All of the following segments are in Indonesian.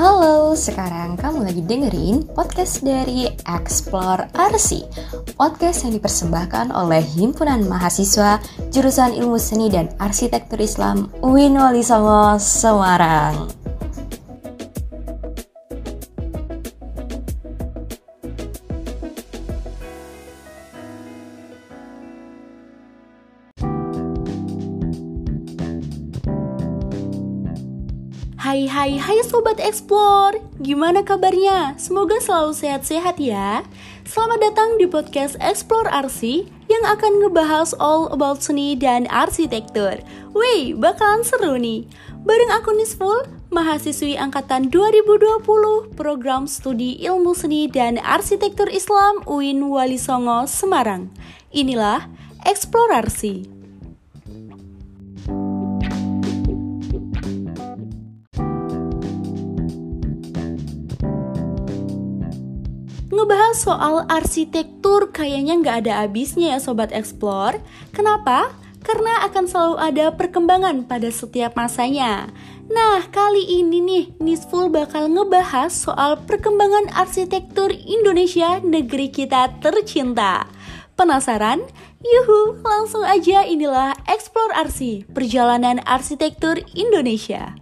Halo, sekarang kamu lagi dengerin podcast dari Explore RC Podcast yang dipersembahkan oleh Himpunan Mahasiswa Jurusan Ilmu Seni dan Arsitektur Islam UIN Wali Songo, Semarang Hai hai hai Sobat Explore. Gimana kabarnya? Semoga selalu sehat-sehat ya. Selamat datang di podcast Explore RC Yang akan ngebahas all about seni dan arsitektur. Wih, bakalan seru nih. Bareng aku Nisful, mahasiswi angkatan 2020 Program Studi Ilmu Seni dan Arsitektur Islam UIN Wali Songo, Semarang. Inilah Eksplorasi Ngebahas soal arsitektur kayaknya nggak ada habisnya ya Sobat Explore. Kenapa? Karena akan selalu ada perkembangan pada setiap masanya. Nah, kali ini nih, Nisful bakal ngebahas soal perkembangan arsitektur Indonesia negeri kita tercinta. Penasaran? Yuhu, langsung aja inilah Explore RC, perjalanan arsitektur Indonesia.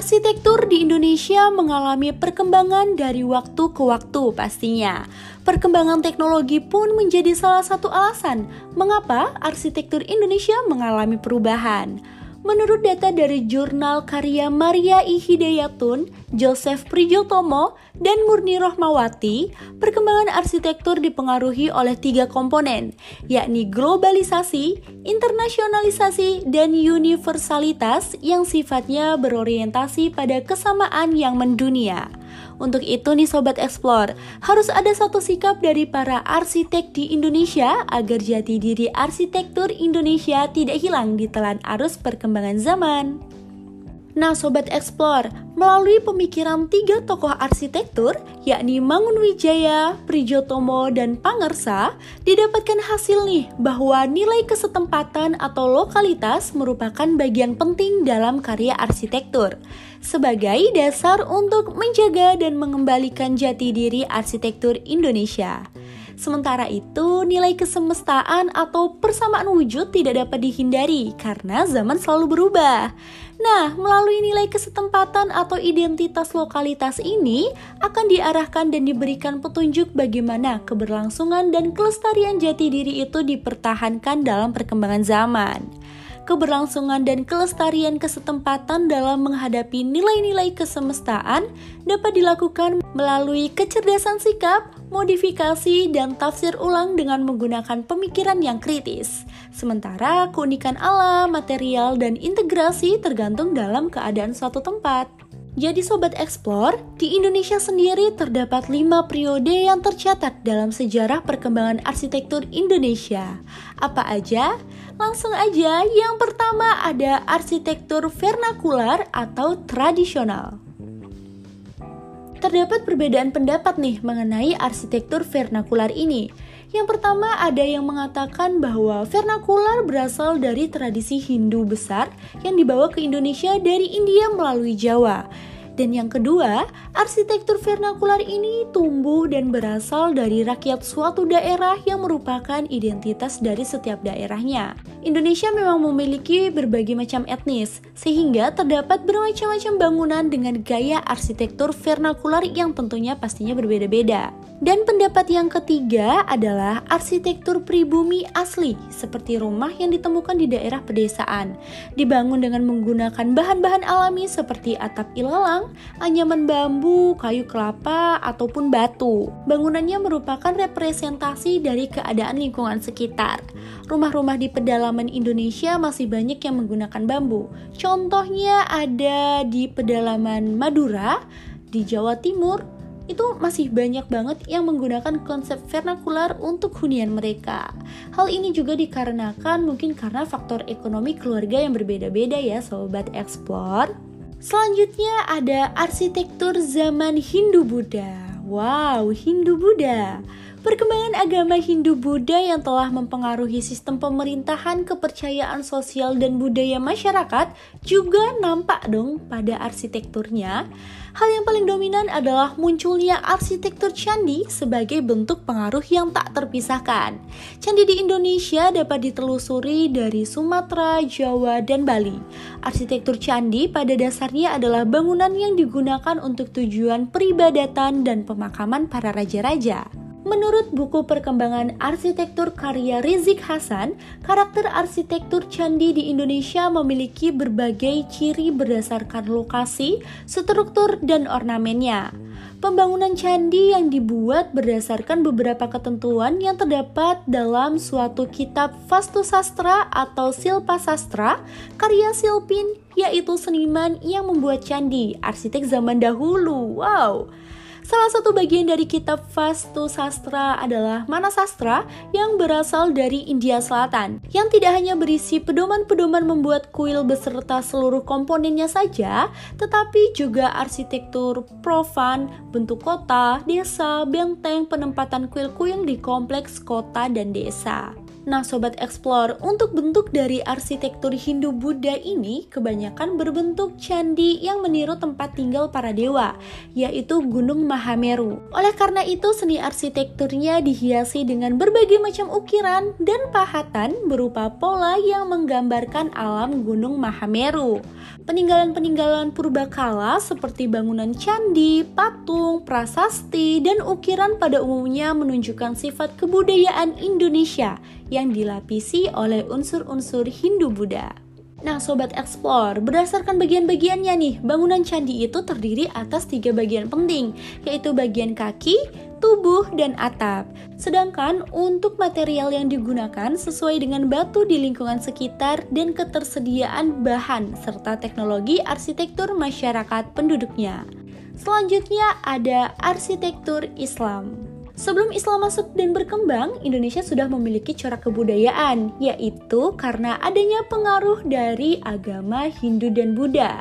Arsitektur di Indonesia mengalami perkembangan dari waktu ke waktu pastinya. Perkembangan teknologi pun menjadi salah satu alasan mengapa arsitektur Indonesia mengalami perubahan. Menurut data dari jurnal karya Maria I. Hidayatun, Joseph Prijotomo, dan Murni Rohmawati, perkembangan arsitektur dipengaruhi oleh tiga komponen, yakni globalisasi, internasionalisasi, dan universalitas yang sifatnya berorientasi pada kesamaan yang mendunia. Untuk itu nih Sobat Explore, harus ada satu sikap dari para arsitek di Indonesia agar jati diri arsitektur Indonesia tidak hilang di telan arus perkembangan zaman. Nah Sobat Explore, melalui pemikiran tiga tokoh arsitektur, yakni Mangunwijaya, Prijotomo, dan Pangersa, didapatkan hasil nih bahwa nilai kesetempatan atau lokalitas merupakan bagian penting dalam karya arsitektur, sebagai dasar untuk menjaga dan mengembalikan jati diri arsitektur Indonesia. Sementara itu, nilai kesemestaan atau persamaan wujud tidak dapat dihindari karena zaman selalu berubah. Nah, melalui nilai kesetempatan atau identitas lokalitas ini akan diarahkan dan diberikan petunjuk bagaimana keberlangsungan dan kelestarian jati diri itu dipertahankan dalam perkembangan zaman keberlangsungan dan kelestarian kesetempatan dalam menghadapi nilai-nilai kesemestaan dapat dilakukan melalui kecerdasan sikap, modifikasi, dan tafsir ulang dengan menggunakan pemikiran yang kritis. Sementara keunikan alam, material, dan integrasi tergantung dalam keadaan suatu tempat. Jadi Sobat Explore, di Indonesia sendiri terdapat lima periode yang tercatat dalam sejarah perkembangan arsitektur Indonesia. Apa aja? Langsung aja, yang pertama ada arsitektur vernakular atau tradisional. Terdapat perbedaan pendapat nih mengenai arsitektur vernakular ini. Yang pertama ada yang mengatakan bahwa vernakular berasal dari tradisi Hindu besar yang dibawa ke Indonesia dari India melalui Jawa. Dan yang kedua, arsitektur vernakular ini tumbuh dan berasal dari rakyat suatu daerah yang merupakan identitas dari setiap daerahnya. Indonesia memang memiliki berbagai macam etnis, sehingga terdapat bermacam-macam bangunan dengan gaya arsitektur vernakular yang tentunya pastinya berbeda-beda. Dan pendapat yang ketiga adalah arsitektur pribumi asli, seperti rumah yang ditemukan di daerah pedesaan, dibangun dengan menggunakan bahan-bahan alami seperti atap ilalang, anyaman bambu, kayu kelapa, ataupun batu. Bangunannya merupakan representasi dari keadaan lingkungan sekitar. Rumah-rumah di pedalaman Indonesia masih banyak yang menggunakan bambu. Contohnya ada di pedalaman Madura, di Jawa Timur, itu masih banyak banget yang menggunakan konsep vernakular untuk hunian mereka. Hal ini juga dikarenakan mungkin karena faktor ekonomi keluarga yang berbeda-beda ya sobat explore. Selanjutnya ada arsitektur zaman Hindu-Buddha. Wow, Hindu-Buddha. Perkembangan agama Hindu-Buddha yang telah mempengaruhi sistem pemerintahan, kepercayaan sosial, dan budaya masyarakat juga nampak dong pada arsitekturnya. Hal yang paling dominan adalah munculnya arsitektur candi sebagai bentuk pengaruh yang tak terpisahkan. Candi di Indonesia dapat ditelusuri dari Sumatera, Jawa, dan Bali. Arsitektur candi pada dasarnya adalah bangunan yang digunakan untuk tujuan peribadatan dan pemakaman para raja-raja. Menurut buku perkembangan arsitektur karya Rizik Hasan, karakter arsitektur candi di Indonesia memiliki berbagai ciri berdasarkan lokasi, struktur, dan ornamennya. Pembangunan candi yang dibuat berdasarkan beberapa ketentuan yang terdapat dalam suatu kitab Vastu Sastra atau Silpa Sastra, karya Silpin, yaitu seniman yang membuat candi, arsitek zaman dahulu. Wow! Salah satu bagian dari kitab Vastu Sastra adalah Mana Sastra yang berasal dari India Selatan, yang tidak hanya berisi pedoman-pedoman membuat kuil beserta seluruh komponennya saja, tetapi juga arsitektur profan, bentuk kota, desa, benteng, penempatan kuil-kuil di kompleks kota dan desa. Nah, Sobat Explore, untuk bentuk dari arsitektur Hindu-Buddha ini kebanyakan berbentuk candi yang meniru tempat tinggal para dewa, yaitu Gunung Mahameru. Oleh karena itu, seni arsitekturnya dihiasi dengan berbagai macam ukiran dan pahatan berupa pola yang menggambarkan alam Gunung Mahameru. Peninggalan-peninggalan purbakala seperti bangunan candi, patung, prasasti, dan ukiran pada umumnya menunjukkan sifat kebudayaan Indonesia yang dilapisi oleh unsur-unsur Hindu-Buddha. Nah, Sobat Explore, berdasarkan bagian-bagiannya nih, bangunan candi itu terdiri atas tiga bagian penting, yaitu bagian kaki, tubuh, dan atap. Sedangkan untuk material yang digunakan sesuai dengan batu di lingkungan sekitar dan ketersediaan bahan, serta teknologi arsitektur masyarakat penduduknya. Selanjutnya ada arsitektur Islam. Sebelum Islam masuk dan berkembang, Indonesia sudah memiliki corak kebudayaan, yaitu karena adanya pengaruh dari agama Hindu dan Buddha.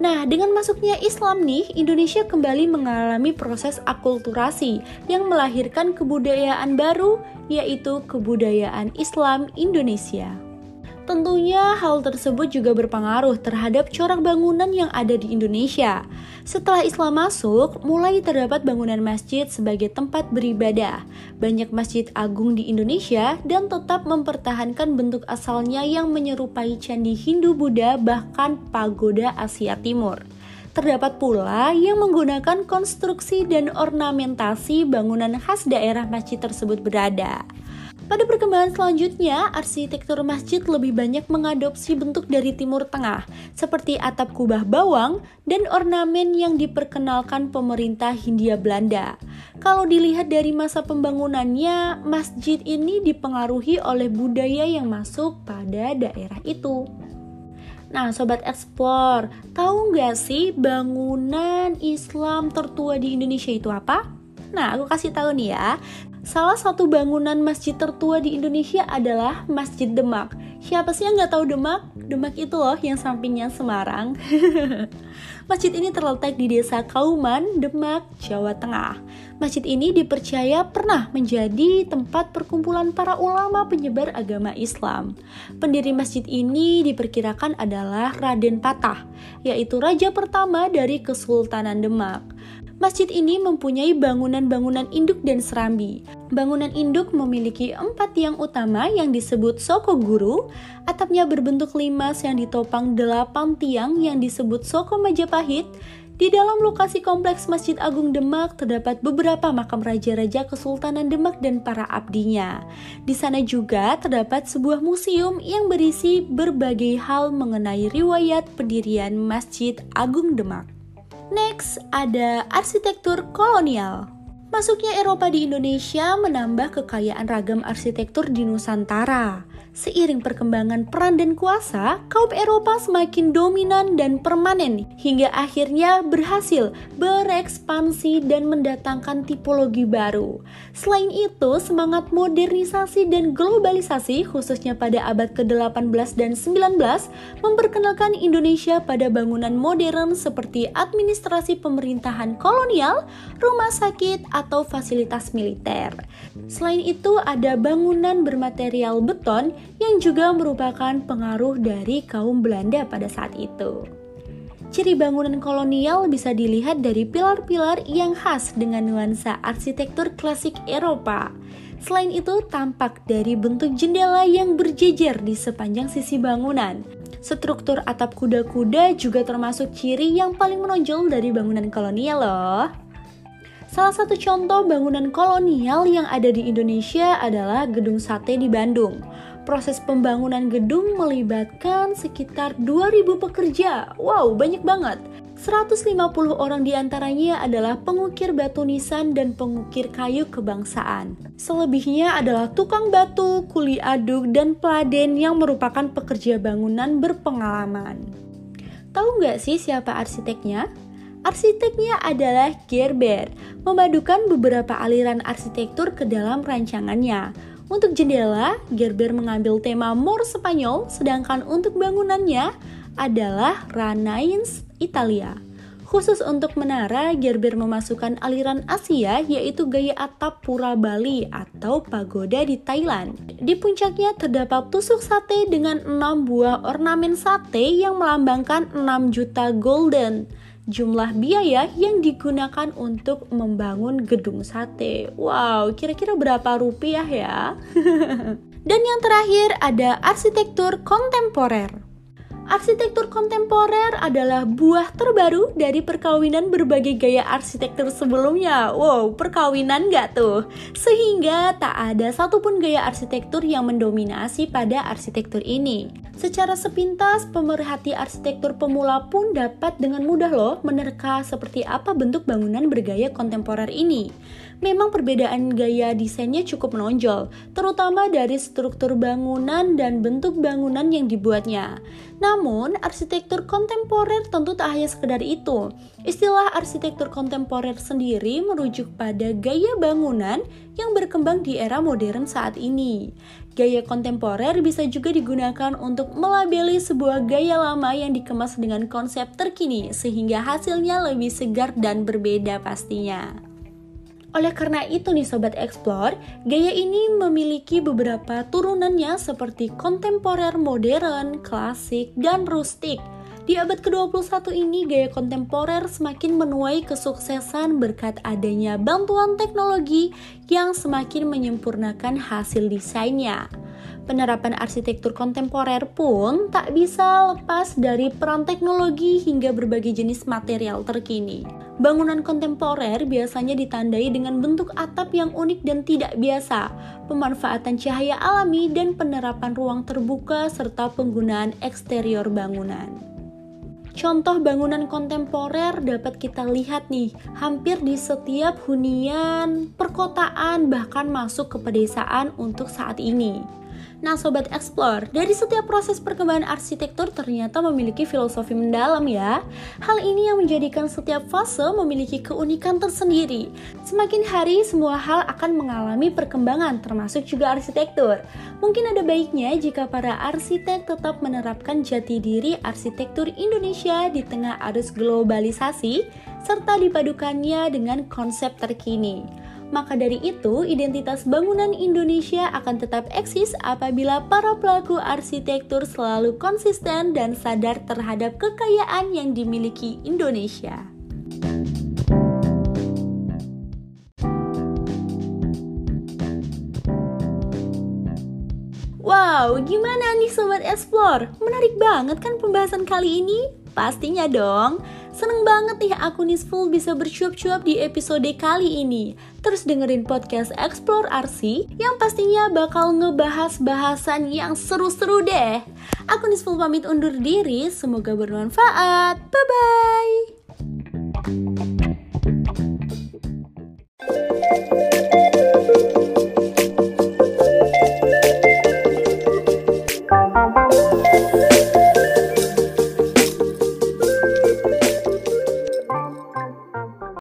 Nah, dengan masuknya Islam nih, Indonesia kembali mengalami proses akulturasi yang melahirkan kebudayaan baru, yaitu kebudayaan Islam Indonesia. Tentunya hal tersebut juga berpengaruh terhadap corak bangunan yang ada di Indonesia. Setelah Islam masuk, mulai terdapat bangunan masjid sebagai tempat beribadah. Banyak masjid agung di Indonesia dan tetap mempertahankan bentuk asalnya yang menyerupai candi Hindu-Buddha bahkan pagoda Asia Timur. Terdapat pula yang menggunakan konstruksi dan ornamentasi bangunan khas daerah masjid tersebut berada. Pada perkembangan selanjutnya, arsitektur masjid lebih banyak mengadopsi bentuk dari Timur Tengah, seperti atap kubah bawang dan ornamen yang diperkenalkan pemerintah Hindia Belanda. Kalau dilihat dari masa pembangunannya, masjid ini dipengaruhi oleh budaya yang masuk pada daerah itu. Nah, Sobat Explore, tahu nggak sih bangunan Islam tertua di Indonesia itu apa? Nah, aku kasih tahu nih ya. Salah satu bangunan masjid tertua di Indonesia adalah Masjid Demak. Siapa sih yang nggak tahu Demak? Demak itu loh yang sampingnya Semarang. masjid ini terletak di desa Kauman, Demak, Jawa Tengah. Masjid ini dipercaya pernah menjadi tempat perkumpulan para ulama penyebar agama Islam. Pendiri masjid ini diperkirakan adalah Raden Patah, yaitu raja pertama dari Kesultanan Demak. Masjid ini mempunyai bangunan-bangunan induk dan serambi. Bangunan induk memiliki empat tiang utama yang disebut soko guru, atapnya berbentuk limas yang ditopang delapan tiang yang disebut soko Majapahit. Di dalam lokasi kompleks Masjid Agung Demak terdapat beberapa makam raja-raja Kesultanan Demak dan para abdinya. Di sana juga terdapat sebuah museum yang berisi berbagai hal mengenai riwayat pendirian Masjid Agung Demak. Next, ada arsitektur kolonial. Masuknya Eropa di Indonesia menambah kekayaan ragam arsitektur di Nusantara. Seiring perkembangan peran dan kuasa, kaum Eropa semakin dominan dan permanen hingga akhirnya berhasil berekspansi dan mendatangkan tipologi baru. Selain itu, semangat modernisasi dan globalisasi khususnya pada abad ke-18 dan 19 memperkenalkan Indonesia pada bangunan modern seperti administrasi pemerintahan kolonial, rumah sakit, atau fasilitas militer. Selain itu, ada bangunan bermaterial beton yang juga merupakan pengaruh dari kaum Belanda pada saat itu. Ciri bangunan kolonial bisa dilihat dari pilar-pilar yang khas dengan nuansa arsitektur klasik Eropa. Selain itu, tampak dari bentuk jendela yang berjejer di sepanjang sisi bangunan. Struktur atap kuda-kuda juga termasuk ciri yang paling menonjol dari bangunan kolonial loh. Salah satu contoh bangunan kolonial yang ada di Indonesia adalah Gedung Sate di Bandung. Proses pembangunan gedung melibatkan sekitar 2000 pekerja. Wow, banyak banget. 150 orang di antaranya adalah pengukir batu nisan dan pengukir kayu kebangsaan. Selebihnya adalah tukang batu, kuli aduk, dan peladen yang merupakan pekerja bangunan berpengalaman. Tahu nggak sih siapa arsiteknya? Arsiteknya adalah Gerber, memadukan beberapa aliran arsitektur ke dalam rancangannya. Untuk jendela, Gerber mengambil tema Mor Spanyol, sedangkan untuk bangunannya adalah Ranains Italia. Khusus untuk menara, Gerber memasukkan aliran Asia yaitu gaya atap pura Bali atau pagoda di Thailand. Di puncaknya terdapat tusuk sate dengan 6 buah ornamen sate yang melambangkan 6 juta golden jumlah biaya yang digunakan untuk membangun gedung sate. Wow, kira-kira berapa rupiah ya? Dan yang terakhir ada arsitektur kontemporer. Arsitektur kontemporer adalah buah terbaru dari perkawinan berbagai gaya arsitektur sebelumnya. Wow, perkawinan nggak tuh? Sehingga tak ada satupun gaya arsitektur yang mendominasi pada arsitektur ini. Secara sepintas, pemerhati arsitektur pemula pun dapat dengan mudah loh menerka seperti apa bentuk bangunan bergaya kontemporer ini memang perbedaan gaya desainnya cukup menonjol, terutama dari struktur bangunan dan bentuk bangunan yang dibuatnya. Namun, arsitektur kontemporer tentu tak hanya sekedar itu. Istilah arsitektur kontemporer sendiri merujuk pada gaya bangunan yang berkembang di era modern saat ini. Gaya kontemporer bisa juga digunakan untuk melabeli sebuah gaya lama yang dikemas dengan konsep terkini, sehingga hasilnya lebih segar dan berbeda pastinya. Oleh karena itu nih Sobat Explore, gaya ini memiliki beberapa turunannya seperti kontemporer modern, klasik, dan rustik. Di abad ke-21 ini, gaya kontemporer semakin menuai kesuksesan berkat adanya bantuan teknologi yang semakin menyempurnakan hasil desainnya. Penerapan arsitektur kontemporer pun tak bisa lepas dari peran teknologi hingga berbagai jenis material terkini. Bangunan kontemporer biasanya ditandai dengan bentuk atap yang unik dan tidak biasa, pemanfaatan cahaya alami, dan penerapan ruang terbuka serta penggunaan eksterior bangunan. Contoh bangunan kontemporer dapat kita lihat nih, hampir di setiap hunian, perkotaan, bahkan masuk ke pedesaan untuk saat ini. Nah, Sobat Explore, dari setiap proses perkembangan arsitektur ternyata memiliki filosofi mendalam ya. Hal ini yang menjadikan setiap fase memiliki keunikan tersendiri. Semakin hari, semua hal akan mengalami perkembangan, termasuk juga arsitektur. Mungkin ada baiknya jika para arsitek tetap menerapkan jati diri arsitektur Indonesia di tengah arus globalisasi, serta dipadukannya dengan konsep terkini. Maka dari itu, identitas bangunan Indonesia akan tetap eksis apabila para pelaku arsitektur selalu konsisten dan sadar terhadap kekayaan yang dimiliki Indonesia. Wow, gimana nih Sobat Explore? Menarik banget kan pembahasan kali ini? Pastinya dong. Seneng banget nih aku Nisful bisa bercuap-cuap di episode kali ini. Terus dengerin podcast Explore RC yang pastinya bakal ngebahas bahasan yang seru-seru deh. Aku Nisful pamit undur diri, semoga bermanfaat. Bye-bye.